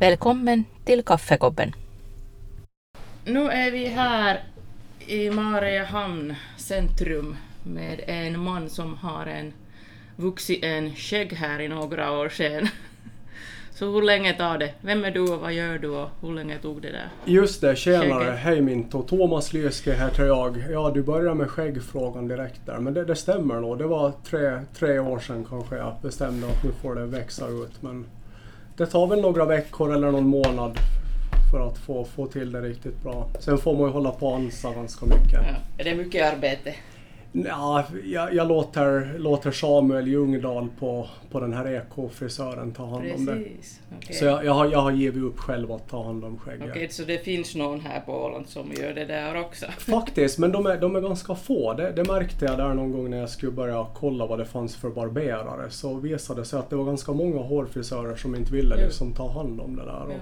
Välkommen till Kaffekobben. Nu är vi här i Mariehamn centrum med en man som har en vuxit en skägg här i några år sedan. Så hur länge tar det? Vem är du och vad gör du och hur länge tog det där? Just det, tjenare. Hej Minto. Thomas Lyske heter jag. Ja, du börjar med skäggfrågan direkt där. Men det, det stämmer nog. Det var tre, tre år sedan kanske jag bestämde att nu får det växa ut. Men det tar väl några veckor eller någon månad för att få, få till det riktigt bra. Sen får man ju hålla på och ansa ganska mycket. Ja. Är det mycket arbete? Ja, jag, jag låter, låter Samuel Ljungdahl på, på den här ekofrisören ta hand om det. Okej. Så jag, jag, har, jag har givit upp själv att ta hand om skägget. Okej, så det finns någon här på Åland som gör det där också? Faktiskt, men de är, de är ganska få. Det, det märkte jag där någon gång när jag skulle börja kolla vad det fanns för barberare. Så visade det sig att det var ganska många hårfrisörer som inte ville liksom ta hand om det där. Och, Ja.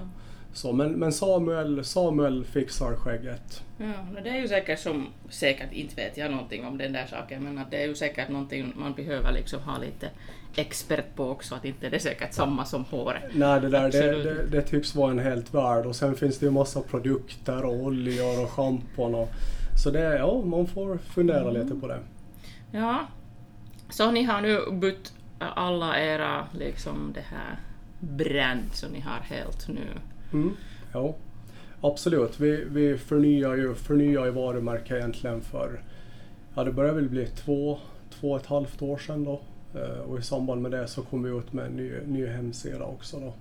Så, men men Samuel, Samuel fixar skägget. Ja, det är ju säkert som, säkert inte vet jag någonting om den där saken, men att det är ju säkert någonting man behöver liksom ha lite expert på också, att inte det är säkert samma som håret. Nej, det där det, det, det tycks vara en helt värld. Och sen finns det ju massa produkter och oljor och schampon. Och, så det, ja, man får fundera lite på det. Ja, så ni har nu bytt alla era liksom det här brand som ni har helt nu. Mm, ja, absolut. Vi, vi förnyar ju, förnyar ju varumärke egentligen för, ja det börjar väl bli två, två och ett halvt år sedan då. Eh, och i samband med det så kom vi ut med en ny, ny hemsida också då.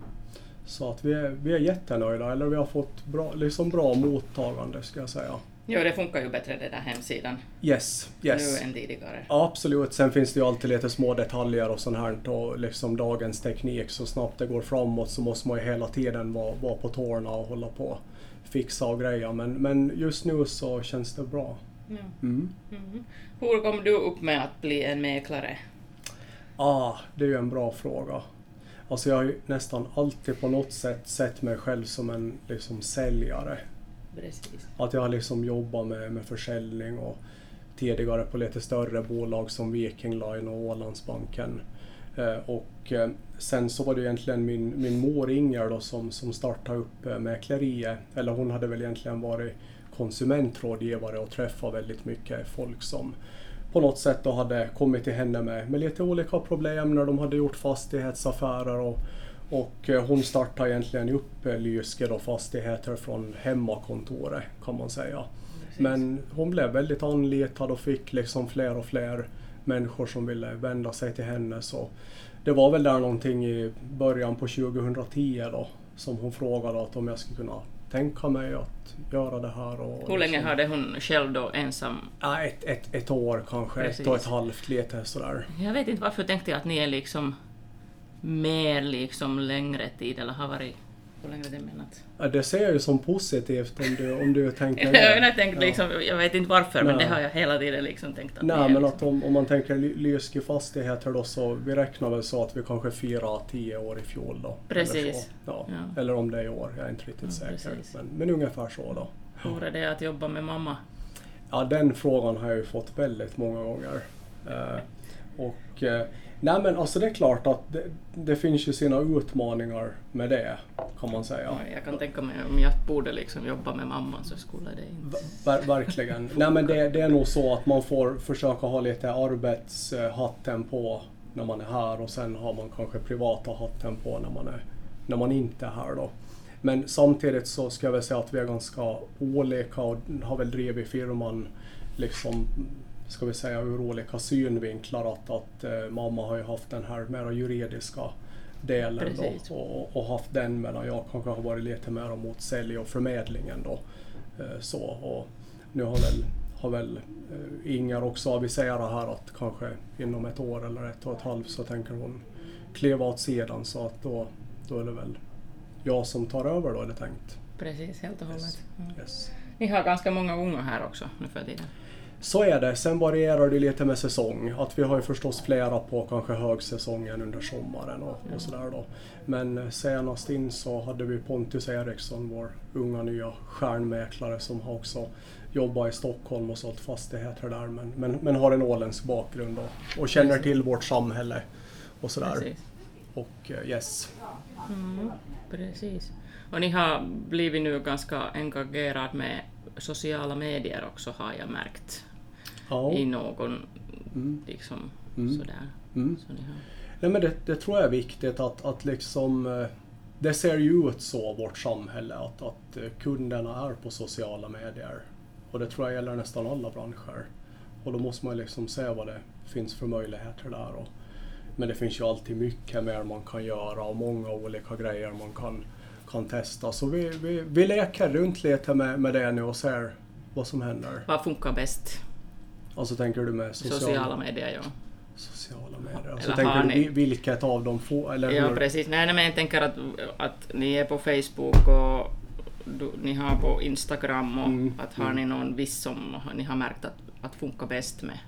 Så att vi är, vi är jättenöjda, eller vi har fått bra, liksom bra mottagande ska jag säga. Jo, det funkar ju bättre den där hemsidan Yes, yes. nu än tidigare. Absolut, sen finns det ju alltid lite små detaljer och sånt här och liksom dagens teknik så snabbt det går framåt så måste man ju hela tiden vara, vara på tårna och hålla på fixa och greja men, men just nu så känns det bra. Ja. Mm. Mhm. Hur kom du upp med att bli en mäklare? Ah, det är ju en bra fråga. Alltså jag har ju nästan alltid på något sätt sett mig själv som en liksom säljare. Precis. Att jag har liksom jobbat med, med försäljning och tidigare på lite större bolag som Viking Line och Ålandsbanken. Eh, och eh, sen så var det egentligen min, min mor Inger då som, som startade upp eh, mäkleriet. Eller hon hade väl egentligen varit konsumentrådgivare och träffat väldigt mycket folk som på något sätt då hade kommit till henne med, med lite olika problem när de hade gjort fastighetsaffärer och, och eh, hon startade egentligen upp eh, Lyske då fastigheter från hemmakontoret kan man säga. Precis. Men hon blev väldigt anlitad och fick liksom fler och fler människor som ville vända sig till henne. Så det var väl där någonting i början på 2010 då som hon frågade att om jag skulle kunna tänka mig att göra det här. Och Hur länge liksom- hade hon själv då ensam? Ja, ett, ett, ett år kanske, ett Precis. och ett halvt lite sådär. Jag vet inte varför tänkte jag att ni är liksom mer liksom längre tid eller har varit... Hur länge det menat? Ja, det ser jag ju som positivt om du, om du tänker Jag, det. har tänkt Ja. liksom, jag vet inte varför, men Nej. det har jag hela tiden liksom tänkt att Nej är men liksom. att om, om man tänker Ly- Lyski fastigheter då så vi räknar väl så att vi kanske firar 10 år i fjol då. Precis. Eller. Ja. Ja. eller om det är i år, jag är inte riktigt Ja, säker. Men, men ungefär så då. Hur är det att jobba med mamma? Ja den frågan har jag ju fått väldigt många gånger. Eh, och eh, nej men alltså det är klart att det, det finns ju sina utmaningar med det kan man säga. Ja, Jag kan tänka mig om jag borde liksom jobba med mamma så skulle det inte... Ver, verkligen. Nej men det, det är nog så att man får försöka ha lite arbetshatten på när man är här och sen har man kanske privata hatten på när man, är, när man inte är här då. Men samtidigt så ska jag väl säga att vi är ganska olika och har väl drivit firman liksom ska vi säga ur olika synvinklar att, att eh, mamma har ju haft den här mera juridiska delen då, och, och haft den medan jag kanske har varit lite mer mot sälj och förmedlingen då. Eh, så, och nu har väl, har väl eh, Inger också aviserat här att kanske inom ett år eller ett och ett halvt så tänker hon kliva åt sidan så att då, då är det väl jag som tar över då är det tänkt. Precis, helt och hållet. Yes. Mm. Yes. Ni har ganska många unga här också nu för tiden. Så är det. Sen varierar det lite med säsong. Att vi har ju förstås flera på kanske högsäsongen under sommaren och, och sådär då. Men eh, senast in så hade vi Pontus Eriksson, vår unga nya stjärnmäklare som har också jobbat i Stockholm och sålt fastigheter där men, men, men har en åländsk bakgrund och, och känner till vårt samhälle och sådär. Precis. och eh, yes. Mm, precis. Och ni har blivit nu ganska engagerad med sociala medier också har jag märkt. Ja. I någon, Mm. liksom Mm. sådär. Mm. Så. Nej, men det, det tror jag är viktigt att, att liksom eh, det ser ju ut så, vårt samhälle, att, att eh, kunderna är på sociala medier. Och det tror jag gäller nästan alla branscher. Och då måste man liksom se vad det finns för möjligheter där. Och, men det finns ju alltid mycket mer man kan göra och många olika grejer man kan, kan testa. Så vi, vi, vi leker runt lite med, med det nu och ser vad som händer. Vad funkar bäst? Alltså tänker du med Sociala, sociala, medier, ja. sociala medier? Alltså Eller tänker du ni- vi- vilket av dem får, eller Ja, hur? precis. Nej, nej, men jag tänker att, att ni är på Facebook och du, ni har på Instagram och Mm, att har ni någon viss som ni har märkt att, att funkar bäst med?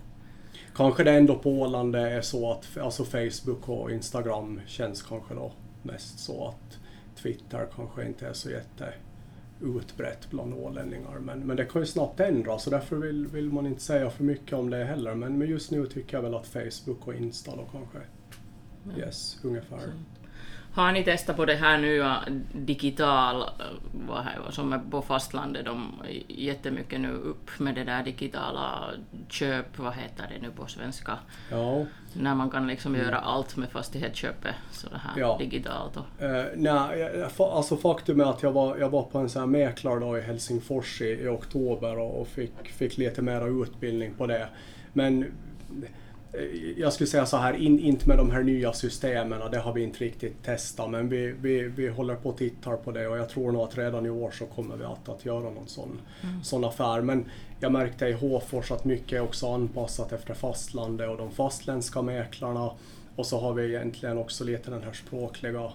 Kanske det ändå på Åland det är så att alltså Facebook och Instagram känns kanske då mest så att Twitter kanske inte är så jätte utbrett bland ålänningar. Men, men det kan ju snabbt ändras så därför vill, vill man inte säga för mycket om det heller. Men, men just nu tycker jag väl att Facebook och Insta då kanske. Yes, ungefär. Har ni testat på det här nya digital, eh, vad här, som är på fastlandet, de är jättemycket nu upp med det där digitala köp, vad heter det nu på svenska? Ja. När man kan liksom göra allt med fastighetsköpet så det här Ja. digitalt. Och, Eh, nej, alltså faktum är att jag var, jag var på en sån här mäklardag i Helsingfors i, i oktober och, och fick, fick lite mera utbildning på det. Men jag skulle säga så här, in, inte med de här nya systemen, det har vi inte riktigt testat, men vi, vi, vi håller på och tittar på det och jag tror nog att redan i år så kommer vi att, att göra någon sån, sån affär. Men jag märkte i Håfors att mycket är också anpassat efter fastlandet och de fastländska mäklarna och så har vi egentligen också lite den här språkliga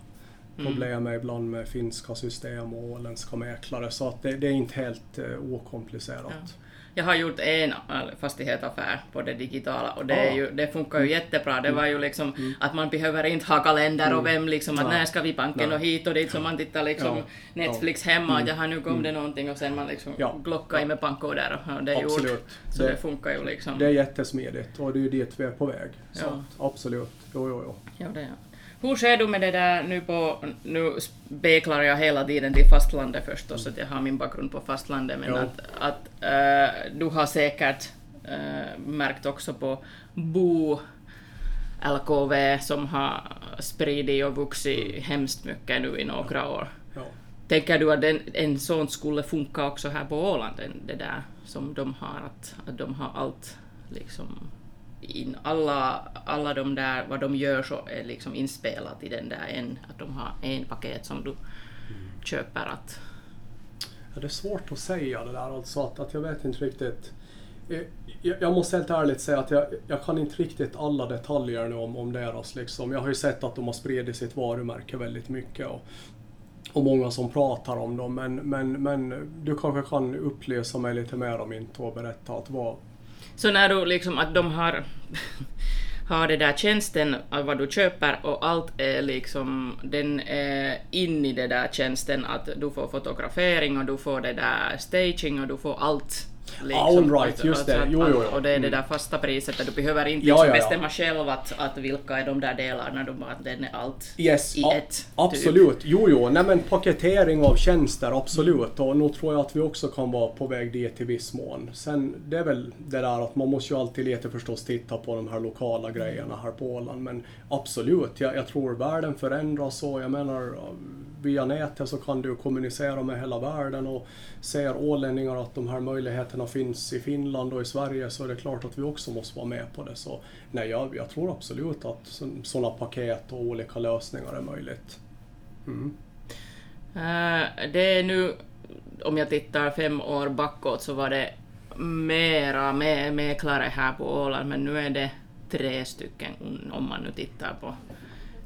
problemet ibland med finska system och åländska mäklare. Så att det, det är inte helt eh, okomplicerat. Jag har gjort en äh, fastighetsaffär på det digitala och det, Ah. ju, det funkar ju jättebra. Det var ju liksom att man behöver inte ha kalender och vem liksom att Nej. när ska vi banken Nej. och hit och dit så man tittar liksom Ja. Netflix hemma och jaha nu kom det någonting och sen man liksom Ja. glockar in med bankkoder och det är gjort. Absolut. Så det, Det- funkar ju liksom. Det är jättesmidigt och det är ju dit vi är på väg. Så Ja. absolut. Jo, jo, jo. Ja, det är. Hur ser du med det där nu på, nu speklar jag hela tiden till fastlandet förstås, att jag har min bakgrund på fastlandet, men Ja. att, att eh, du har säkert eh, märkt också på Bo LKV som har spridit och vuxit hemskt mycket nu i några år. Ja. Tänker du att den, en sån skulle funka också här på Åland, den- det där som de har, att, att de har allt liksom in, alla, alla de där, vad de gör så är liksom inspelat i den där en, att de har en paket som du köper att... Ja, det är svårt att säga det där alltså att, att jag vet inte riktigt. Eh, jag, jag måste helt ärligt säga att jag, jag kan inte riktigt alla detaljer nu om, om deras liksom. Jag har ju sett att de har spridit sitt varumärke väldigt mycket och, och många som pratar om dem men, men, men du kanske kan upplysa mig lite mer om inte och berätta att vad... Så när du liksom, att de har, har det där tjänsten, av vad du köper och allt är liksom, den är in i det där tjänsten, att du får fotografering och du får det där staging och du får allt. Liksom, All right, just det. att- Jo, jo, jo. Och det är det Mm. där fasta priset, att du behöver inte Ja, liksom ja, ja. bestämma själv att, att vilka är de där delarna, bara, att den är allt Yes, i ett. Typ. Absolut. Jo, jo. Nej, men paketering av tjänster, absolut. Och nu tror jag att vi också kan vara på väg dit i viss mån. Sen, det är väl det där att man måste ju alltid lite förstås titta på de här lokala grejerna här på Åland. Men absolut, jag, jag tror världen förändras och jag menar via nätet så kan du kommunicera med hela världen och ser ålänningar att de här möjligheterna finns i Finland och i Sverige så är det klart att vi också måste vara med på det. Så nej, jag, jag tror absolut att sådana paket och olika lösningar är möjligt. Mm. Eh, det är nu, om jag tittar fem år bakåt, så var det mera mäklare här på Åland, men nu är det tre stycken om man nu tittar på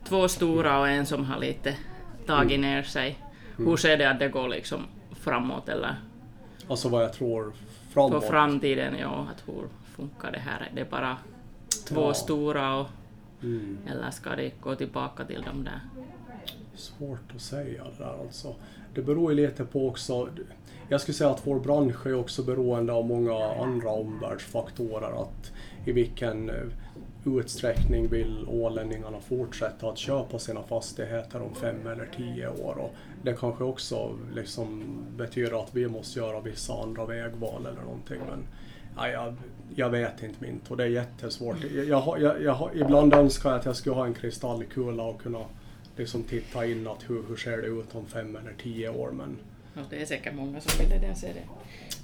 två stora och en som har lite tagit ner sig. Hur ser det att det går liksom framåt eller Alltså vad jag tror framåt. framtiden? Ja, att hur funkar det här? Är det bara två Ja. stora och, Mm. eller ska det gå tillbaka till de där? Svårt att säga det där alltså. Det beror ju lite på också. Jag skulle säga att vår bransch är också beroende av många andra omvärldsfaktorer. Att I vilken utsträckning vill ålänningarna fortsätta att köpa sina fastigheter om fem eller tio år. Och det kanske också liksom betyder att vi måste göra vissa andra vägval eller någonting. Men ja, jag, jag vet inte mint och det är jättesvårt. Jag, jag, jag, ibland önskar jag att jag skulle ha en kristallkula och kunna liksom titta in att hur, hur ser det ut om fem eller tio år. Men, Ja, det är säkert många som vill det, se det.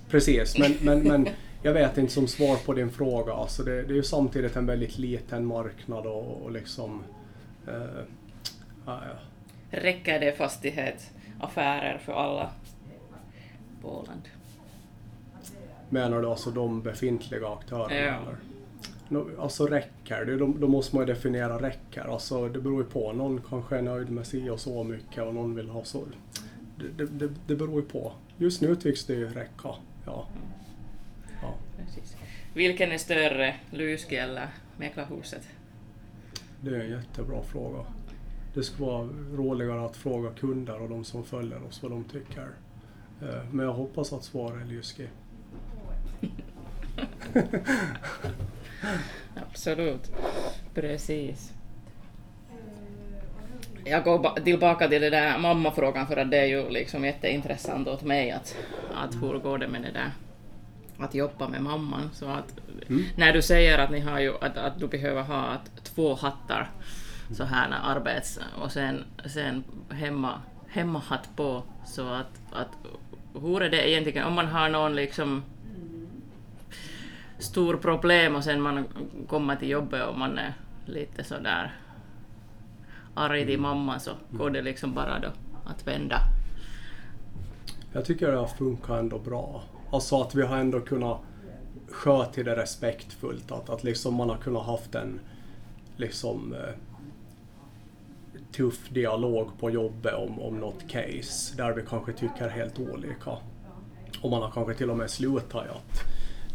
Precis, men, men, men jag vet inte som svar på din fråga. Alltså det, det är ju samtidigt en väldigt liten marknad och, och liksom... Eh, ja, ja. Räcker det fastighetsaffärer för alla på Åland? Menar du alltså de befintliga aktörerna? Ja. Eller? Alltså räcker det? Då, då måste man ju definiera räcker. Alltså det beror ju på. Någon kanske är nöjd med si och så mycket och någon vill ha så. Det, det, det, beror ju på. Just nu tycks det ju räcka. Ja. ja. Vilken är större, Lyski eller Mäklarhuset? Det är en jättebra fråga. Det skulle vara roligare att fråga kunder och de som följer oss vad de tycker. Eh, Men jag hoppas att svaret är Lyski. Absolut. Precis. Jag går ba- tillbaka till det där mammafrågan för att det är ju liksom jätteintressant åt mig att, att hur går det med det där att jobba med mamman. Så att, Mm. När du säger att, ni har ju, att, att du behöver ha att, två hattar så här när arbets och sen, sen hemma, hemmahatt på så att, att hur är det egentligen om man har någon liksom stor problem och sen man kommer till jobbet och man är lite sådär arg till mamma så går det liksom bara då att vända. Jag tycker det har funkat ändå bra. Alltså att vi har ändå kunnat sköta det respektfullt. Att, att liksom man har kunnat haft en liksom eh, tuff dialog på jobbet om, om något case där vi kanske tycker helt olika. Och man har kanske till och med slutat i att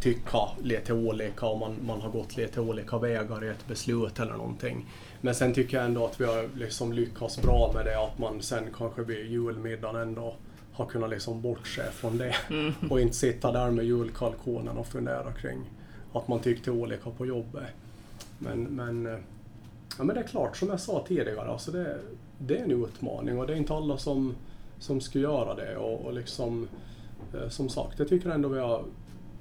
tycka lite olika och man, man har gått lite olika vägar i ett beslut eller någonting. Men sen tycker jag ändå att vi har liksom lyckats bra med det att man sen kanske vid julmiddagen ändå har kunnat liksom bortse från det och inte sitta där med julkalkonen och fundera kring att man tyckte olika på jobbet. Men, men, ja, men det är klart, som jag sa tidigare, alltså det, det är en utmaning och det är inte alla som, som ska göra det. Och, och liksom, eh, som sagt, jag tycker ändå vi har,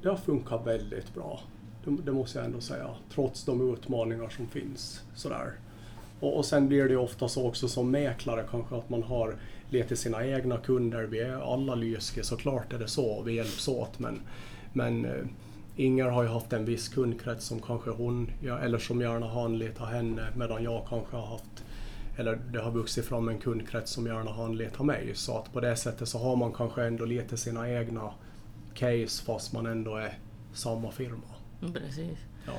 det har funkat väldigt bra. Det, det måste jag ändå säga, trots de utmaningar som finns. Sådär. Och, och sen blir det ju ofta så också som mäklare kanske att man har lite sina egna kunder. Vi är alla Lyske, såklart är det så. Vi hjälps åt. Men, men eh, Inger har ju haft en viss kundkrets som kanske hon, eller som gärna har anlitat henne medan jag kanske har haft eller det har vuxit fram en kundkrets som gärna har anlitat mig. Så att på det sättet så har man kanske ändå lite sina egna case fast man ändå är samma firma. Precis. Ja.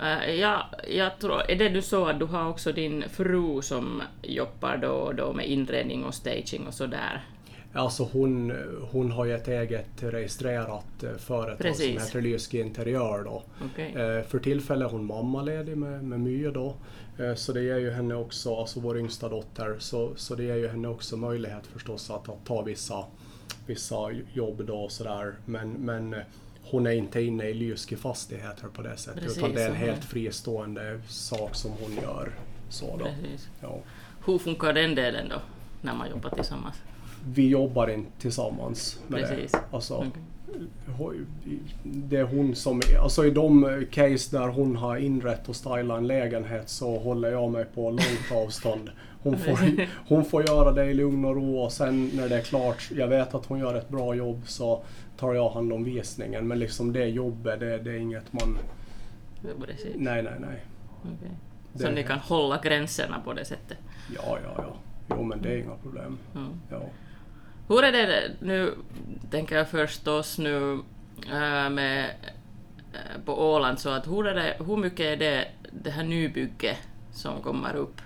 Äh, ja, jag tror, är det du så att du har också din fru som jobbar då och då med inredning och staging och sådär? Alltså hon, hon har ju ett eget registrerat eh, företag Precis. som heter Lyski Interiör då. Okej. Eh, För tillfället är hon mammaledig med, med My då. Eh, Så det ger ju henne också, alltså vår yngsta dotter, så, så det ger ju henne också möjlighet förstås att, att ta vissa, vissa jobb då och sådär. Men, men eh, hon är inte inne i Lyski fastigheter på det sättet Precis, utan det är en helt fristående sak som hon gör. Så då. Ja. Hur funkar den delen då, när man jobbar tillsammans? Vi jobbar inte tillsammans med Precis. det. Alltså, Okej. Ho- det är hon som, alltså i de case där hon har inrett och stylat en lägenhet så håller jag mig på långt avstånd. Hon får, hon får göra det i lugn och ro och sen när det är klart, jag vet att hon gör ett bra jobb så tar jag hand om visningen. Men liksom det jobbet, det, det är inget man... Precis. Nej, nej, nej. Okej. Det- Så ni kan hålla gränserna på det sättet? Ja, ja, ja. Jo, men det är inga problem. Mm. Ja. Hur är det nu, tänker jag förstås nu äh, med, äh, på Åland, så att hur, är det, hur mycket är det, det här nybygget som kommer upp?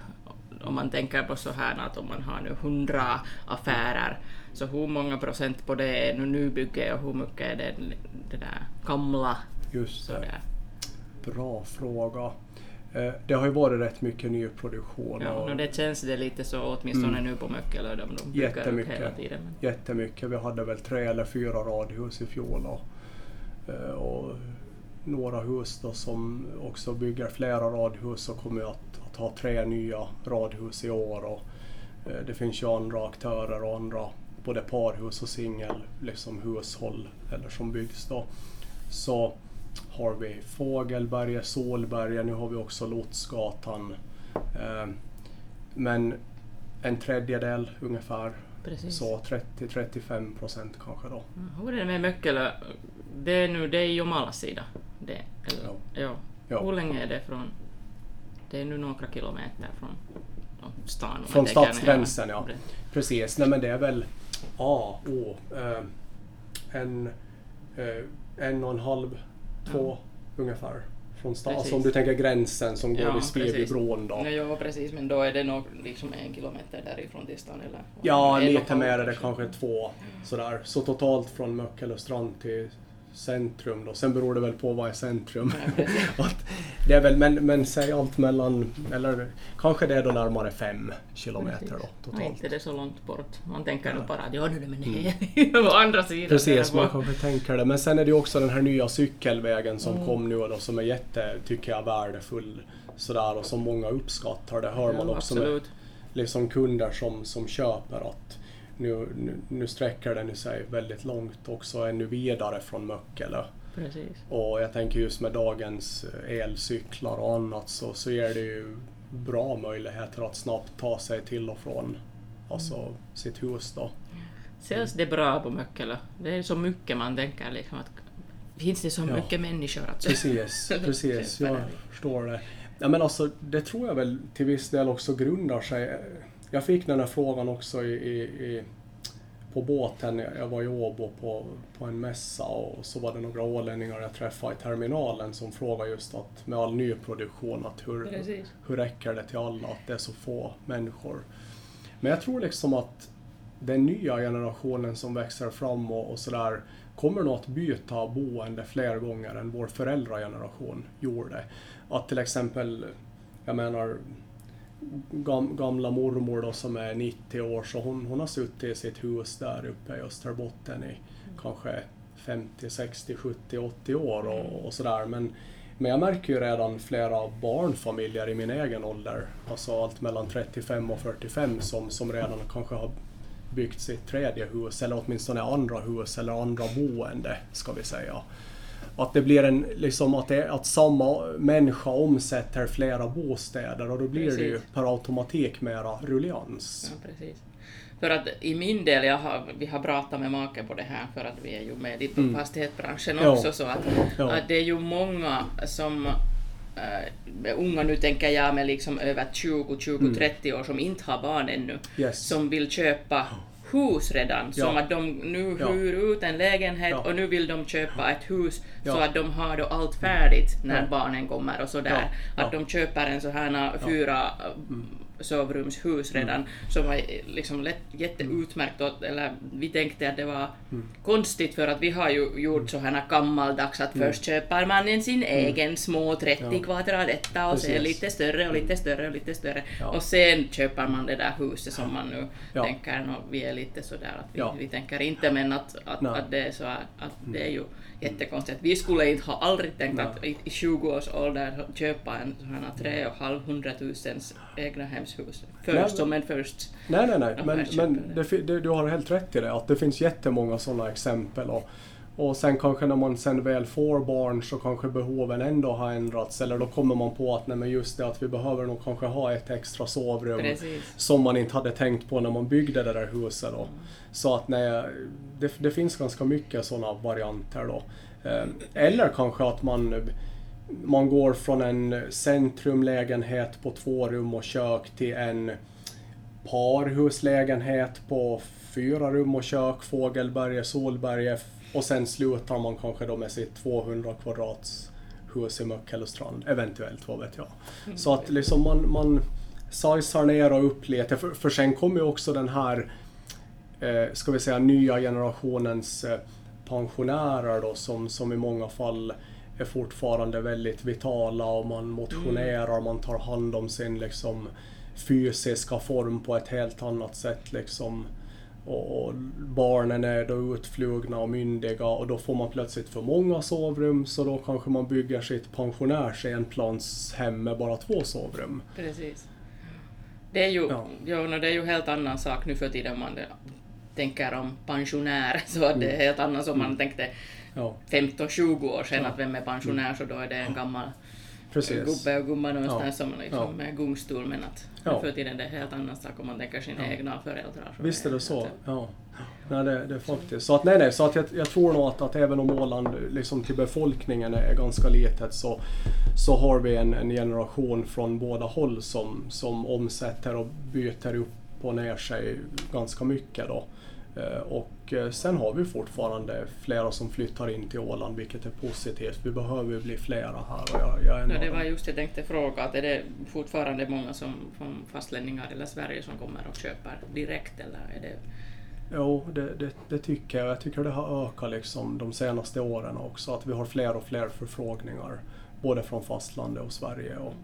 Om man tänker på så här att om man har nu 100 affärer, så hur många procent på det är nu nybygge och hur mycket är det det där gamla? Just det. Bra fråga. Eh, Det har ju varit rätt mycket nyproduktion. Ja, och det känns det lite så åtminstone nu på Möckelödom, de Jättemycket. hela tiden. Men, jättemycket. Vi hade väl tre eller fyra radhus i fjol. Och, eh, och några hus då som också bygger flera radhus och kommer att, att ha tre nya radhus i år. Och, eh, det finns ju andra aktörer och andra både parhus och singel liksom hushåll eller som byggs då. Så har vi Fågelberget, Solberget, nu har vi också Lotsgatan. Eh, men en tredjedel ungefär. Precis. Så 30-35 procent kanske då. Mm, Hur är det med Möckelö? Det är nu, det är Jomalas sida. Det, eller, Ja. ja. Ja. Hur länge är det från... Det är nu några kilometer från ja, stan. Från stadsgränsen ja. Precis, nej men det är väl A, O, eh, en, eh, en och en halv, två ungefär. Från stan. Alltså om du tänker gränsen som går Ja, vid Smedjebron då. Ja, ja, precis, men då är det nog liksom en kilometer därifrån till stan eller? Ja, lite mer är det kanske två. Sådär. Så totalt från Möckelöstrand till centrum då. Sen beror det väl på vad är centrum. Ja, det är väl, men, men säg allt mellan, eller kanske det är då närmare fem kilometer då Ja, totalt. inte det är så långt bort. Man tänker Ja. nog bara att ja, nu men det är å andra sidan. Precis, man kanske tänker det. Men sen är det ju också den här nya cykelvägen som Mm. kom nu och då, som är jätte, tycker jag, värdefull. Sådär, och som många uppskattar. Det hör man Ja, också med absolut. liksom kunder som, som köper att nu, nu, nu sträcker den sig väldigt långt också ännu vidare från Möckelö. Precis. Och jag tänker just med dagens eh, elcyklar och annat så, så ger det ju bra möjligheter att snabbt ta sig till och från alltså Mm. sitt hus då. Säljs det bra på Möckelö? Det är så mycket man tänker liksom att finns det så Ja. mycket människor att Precis, precis. Jag förstår det. Ja, men alltså, det tror jag väl till viss del också grundar sig... Jag fick den här frågan också i, i, i, på båten. Jag var i Åbo på, på en mässa och så var det några ålänningar jag träffade i terminalen som frågade just att med all nyproduktion att hur, Precis. hur räcker det till alla att det är så få människor? Men jag tror liksom att den nya generationen som växer fram och, och sådär kommer nog att byta boende fler gånger än vår föräldrageneration gjorde. Att till exempel, jag menar, gam, gamla mormor då som är 90 år, så hon, hon har suttit i sitt hus där uppe i Österbotten i kanske 50, 60, 70, 80 år och, och sådär. Men, men jag märker ju redan flera barnfamiljer i min egen ålder, alltså allt mellan 35 och 45 som, som redan kanske har byggt sitt tredje hus eller åtminstone andra hus eller andra boende ska vi säga. Att det blir en, liksom att, det, att samma människa omsätter flera bostäder och då blir det ju Precis. per automatik mera rullians. Ja, precis. För att i min del, jag har, vi har pratat med maken på det här för att vi är ju med i Mm. fastighetsbranschen Ja. också så att, Ja. att det är ju många som äh, unga nu tänker jag med liksom över 20, 20, Mm. 30 år som inte har barn ännu Yes. som vill köpa hus redan, Ja. som att de nu Ja. hyr ut en lägenhet Ja. och nu vill de köpa ett hus så att de har då allt färdigt när barnen kommer och sådär. Att de köper en så här fyra äh, sovrumshus redan som var liksom lätt, jätteutmärkt. Och, eller vi tänkte att det var konstigt för att vi har ju gjort så här gammaldags att först köper man en sin egen små 30 Ja. kvadrat etta och sen lite större och lite större och lite större. Ja. Och sen köper man det där huset som man nu Ja. tänker, no, vi är lite sådär att vi, Ja. vi tänker inte men att, att, Nej. att det är så att det är ju jättekonstigt. Vi skulle inte ha aldrig tänkt Nej. att i, i 20 års ålder köpa en sån här tre och halv hundratusens egna hemshus. Nej, Först som en först. Nej, nej, nej. Men, men det. det, du har helt rätt i det, att det finns jättemånga sådana exempel. Och, och sen kanske när man sen väl får barn så kanske behoven ändå har ändrats. Eller då kommer man på att nej, men just det att vi behöver nog kanske ha ett extra sovrum. Precis. Som man inte hade tänkt på när man byggde det där huset. Då. Så att nej, det, det finns ganska mycket sådana varianter då. Eh, Eller kanske att man, man går från en centrumlägenhet på två rum och kök till en parhuslägenhet på fyra rum och kök, Fågelberget, Solberget och sen slutar man kanske då med sitt 200 kvadrats hus i Möckelöstrand, eventuellt, vad vet jag. Så att liksom man, man sajsar ner och upp lite, för, för sen kommer ju också den här, eh, ska vi säga, nya generationens eh, pensionärer då som, som i många fall är fortfarande väldigt vitala och man motionerar, man tar hand om sin liksom fysiska form på ett helt annat sätt liksom. och, och barnen är då utflugna och myndiga och då får man plötsligt för många sovrum så då kanske man bygger sitt pensionärs enplanshem med bara två sovrum. Precis. Det är ju, Ja. no, det är ju helt annan sak nu för tiden man tänker om pensionär, så att det är helt annat som man tänkte Ja, 15-20 år sedan Ja. att vem är pensionär så då är det en gammal precis. gubbe och gumma någonstans Ja. som liksom Ja. med gungstol men att Ja. för tiden är det helt annan sak om man tänker sina Ja. egna föräldrar. Visst är det så. Ja. Nej, det, det är faktiskt. Så att nej, nej, så att jag, jag tror nog att, att även om Åland liksom till befolkningen är ganska litet så, så har vi en, en generation från båda håll som, som omsätter och byter upp och ner sig ganska mycket då. Eh, Och eh, sen har vi fortfarande flera som flyttar in till Åland, vilket är positivt. Vi behöver bli flera här jag, jag Ja, det var just jag tänkte fråga, att är det fortfarande många som, från fastlänningar eller Sverige som kommer och köper direkt eller är det Jo, det, det, det tycker jag. Jag tycker det har ökat liksom de senaste åren också. Att vi har fler och fler förfrågningar. Både från fastlandet och Sverige och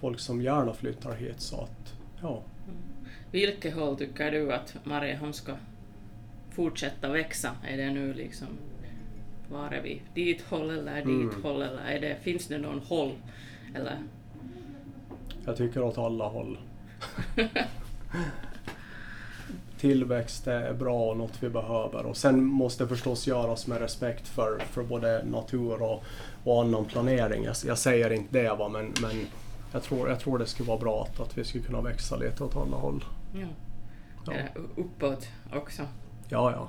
folk som gärna flyttar hit. Så att, ja. Vilket håll tycker du att Mariehamn ska fortsätta växa? Är det nu liksom, var är vi? Dit håll eller dit Mm. håll eller är det, finns det någon håll? Eller? Jag tycker åt alla håll. Tillväxt är bra och något vi behöver. Och sen måste förstås göras med respekt för, för både natur och, och annan planering. Jag, jag säger inte det, va, men, men jag, tror, jag tror det skulle vara bra att, att vi skulle kunna växa lite åt alla håll. Ja. Ja. Uppåt också? Ja, ja.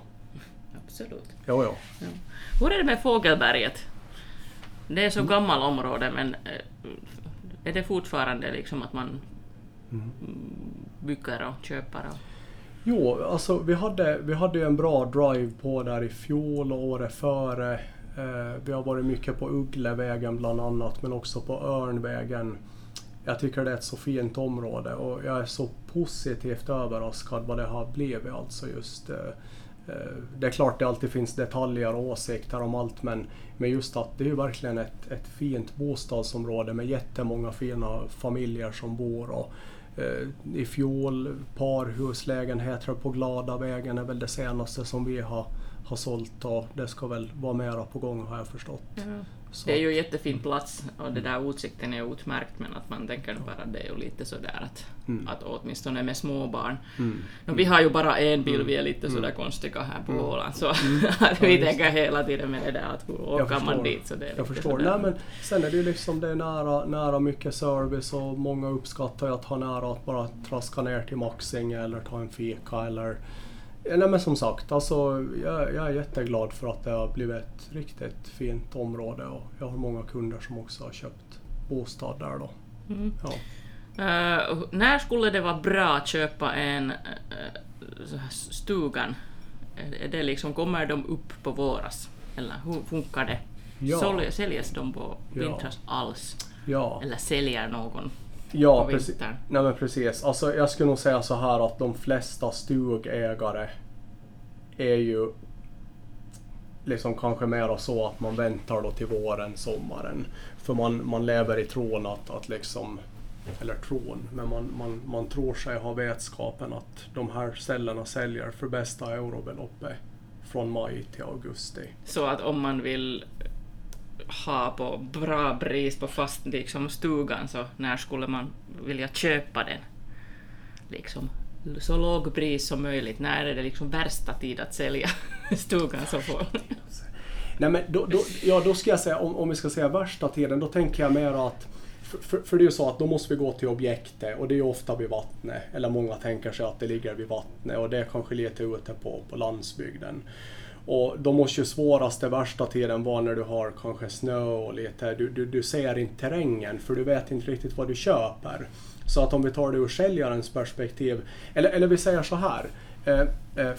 Absolut. Jo, jo. Ja. Hur är det med Fågelberget? Det är så gammal område men eh, är det fortfarande liksom att man Mm. bygger och köper? Och... Jo, alltså vi hade, vi hade ju en bra drive på där i fjol och året före. Eh, vi har varit mycket på Ugglevägen bland annat, men också på Örnvägen. Jag tycker det är ett så fint område och jag är så positivt överraskad vad det har blivit alltså just eh, eh, det är klart det alltid finns detaljer och åsikter om allt men, men just att det är verkligen ett, ett fint bostadsområde med jättemånga fina familjer som bor. Och, eh, I fjol parhuslägenheter på Glada vägen är väl det senaste som vi har, har sålt och det ska väl vara mera på gång har jag förstått. Mm. Så, Det är ju en jättefin plats och det där utsikten är utmärkt men att man tänker bara att det är ju lite sådär att, Mm. att åtminstone med småbarn. mm. No, vi har ju bara en bil, vi är lite sådär konstiga här på Mm. Åland så att Ja, vi just tänker hela tiden med det där att hur åker man dit så det är Jag förstår. sådär. Nej, men sen är det ju liksom det är nära, nära mycket service och många uppskattar ju att ha nära att bara traska ner till Maxinge eller ta en fika eller Ja, Nej men som sagt, alltså, jag, jag är jätteglad för att det har blivit ett riktigt fint område och jag har många kunder som också har köpt bostad där då. Mm. Ja. Eh, när skulle det vara bra att köpa en uh, stugan? Är- det liksom, kommer de upp på våras? Eller hur funkar det? Ja. Sål- Säljs de på Ja. vintras alls? Ja, Eller säljer någon ja på precis. vintern? Nej men precis. Alltså, jag skulle nog säga så här att de flesta stugägare är ju liksom kanske mer så att man väntar då till våren, sommaren. För man, man lever i tron att, att liksom, eller tron, men man, man, man tror sig ha vetskapen att de här ställena säljer för bästa eurobeloppet från maj till augusti. Så att om man vill ha på bra pris på fast liksom stugan så när skulle man vilja köpa den? Liksom så låg pris som möjligt. När är det liksom värsta tid att sälja stugan så får Nej men då, då, ja, då ska jag säga, om, om vi ska säga värsta tiden, då tänker jag mer att för, för, det är ju så att då måste vi gå till objektet och det är ju ofta vid vattnet. Eller många tänker sig att det ligger vid vattnet och det är kanske lite ute på, på landsbygden. Och då måste ju svåraste värsta tiden vara när du har kanske snö och lite, du, du, du ser inte terrängen för du vet inte riktigt vad du köper. Så att om vi tar det ur säljarens perspektiv, eller, eller vi säger så här. Eh, eh,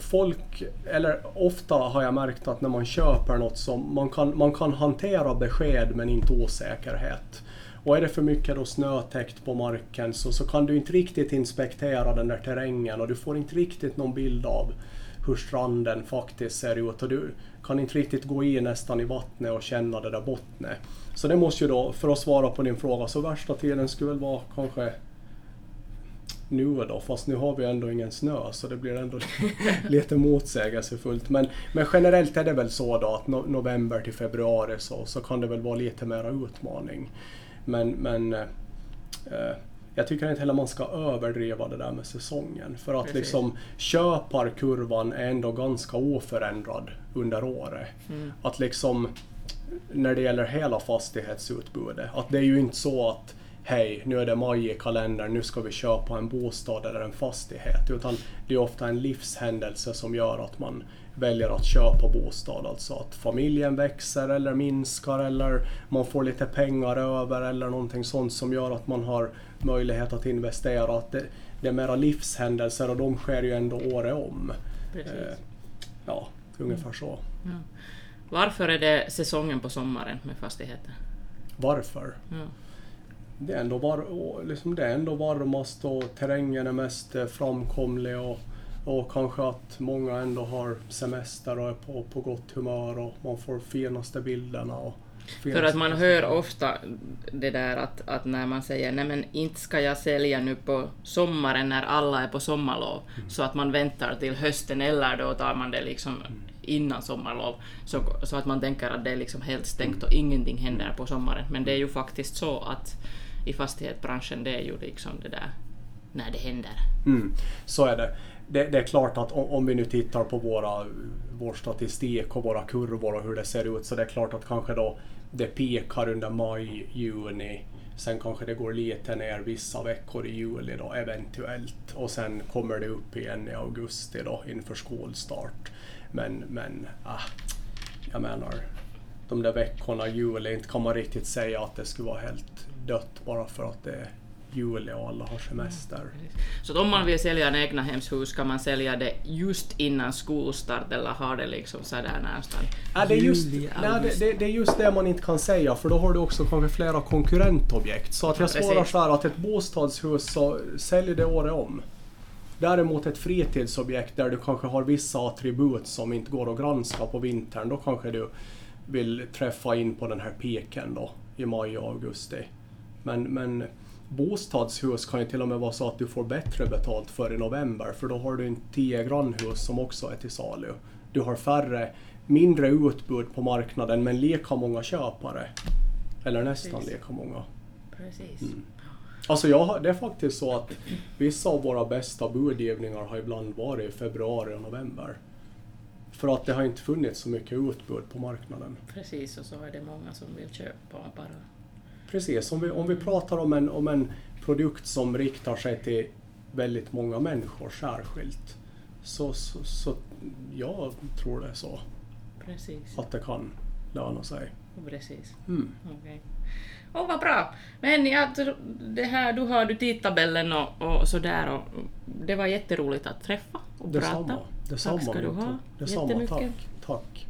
folk, eller ofta har jag märkt att när man köper något som man kan, man kan hantera besked men inte osäkerhet. Och är det för mycket då snötäckt på marken så, så kan du inte riktigt inspektera den där terrängen och du får inte riktigt någon bild av hur stranden faktiskt ser ut och du kan inte riktigt gå i nästan i vattnet och känna det där bottnet. Så det måste ju då, för att svara på din fråga, så värsta tiden skulle väl vara kanske nu då, fast nu har vi ändå ingen snö så det blir ändå lite motsägelsefullt. Men, men generellt är det väl så då att no november till februari så, så kan det väl vara lite mera utmaning. Men, men eh, jag tycker inte heller man ska överdriva det där med säsongen. För att Precis. liksom köparkurvan är ändå ganska oförändrad under året. Mm. Att liksom när det gäller hela fastighetsutbudet, att det är ju inte så att hej, nu är det maj i kalendern, nu ska vi köpa en bostad eller en fastighet. Utan det är ofta en livshändelse som gör att man väljer att köpa bostad. Alltså att familjen växer eller minskar eller man får lite pengar över eller någonting sånt som gör att man har möjlighet att investera. Att det, det är mera livshändelser och de sker ju ändå året om. Eh, ja, ungefär så. Ja. Varför är det säsongen på sommaren med fastigheter? Varför? Ja. Det är ändå, var, liksom det är ändå varmast och terrängen är mest framkomlig och, och kanske att många ändå har semester och är på, på gott humör och man får finaste bilderna. Och För finaste att man hör ofta det där att, att när man säger nej men inte ska jag sälja nu på sommaren när alla är på sommarlov, så att man väntar till hösten eller då tar man det liksom innan sommarlov, så, så att man tänker att det är liksom helt stängt och ingenting händer på sommaren. Men det är ju faktiskt så att i fastighetsbranschen det är ju liksom det där när det händer. Mm, så är det det. Det är klart att om, om vi nu tittar på våra, vår statistik och våra kurvor och hur det ser ut så det är klart att kanske då det pekar under maj, juni. Sen kanske det går lite ner vissa veckor i juli då eventuellt. Och sen kommer det upp igen i augusti då inför skolstart. Men, men ah, jag menar, de där veckorna i juli, inte kan man riktigt säga att det skulle vara helt dött bara för att det är juli och alla har semester. Så att om man vill sälja en egna hemshus ska man sälja det just innan skolstart eller har det liksom sådär någonstans? Ja, det, är just, nej, det, det, det är just det man inte kan säga för då har du också kanske flera konkurrentobjekt. Så att jag svarar så här att ett bostadshus så sälj det året om. Däremot ett fritidsobjekt där du kanske har vissa attribut som inte går att granska på vintern, då kanske du vill träffa in på den här piken då i maj och augusti. Men, men bostadshus kan ju till och med vara så att du får bättre betalt för i november för då har du en 10 grannhus som också är till salu. Du har färre, mindre utbud på marknaden men lika många köpare. Eller nästan Precis. lika många. Precis. Alltså jag, det är faktiskt så att vissa av våra bästa budgivningar har ibland varit i februari och november. För att det har inte funnits så mycket utbud på marknaden. Precis, och så är det många som vill köpa bara. Precis, om vi, om vi pratar om en, om en produkt som riktar sig till väldigt många människor särskilt. Så, så, så jag tror det är så, Precis. att det kan löna sig. Precis. Mm. Okej. Åh, vad bra! Men jag, det här, du har du tidtabellen och, och sådär och det var jätteroligt att träffa och Detsamma. prata. Detsamma Tack ska du ha. Detsamma, tack. tack.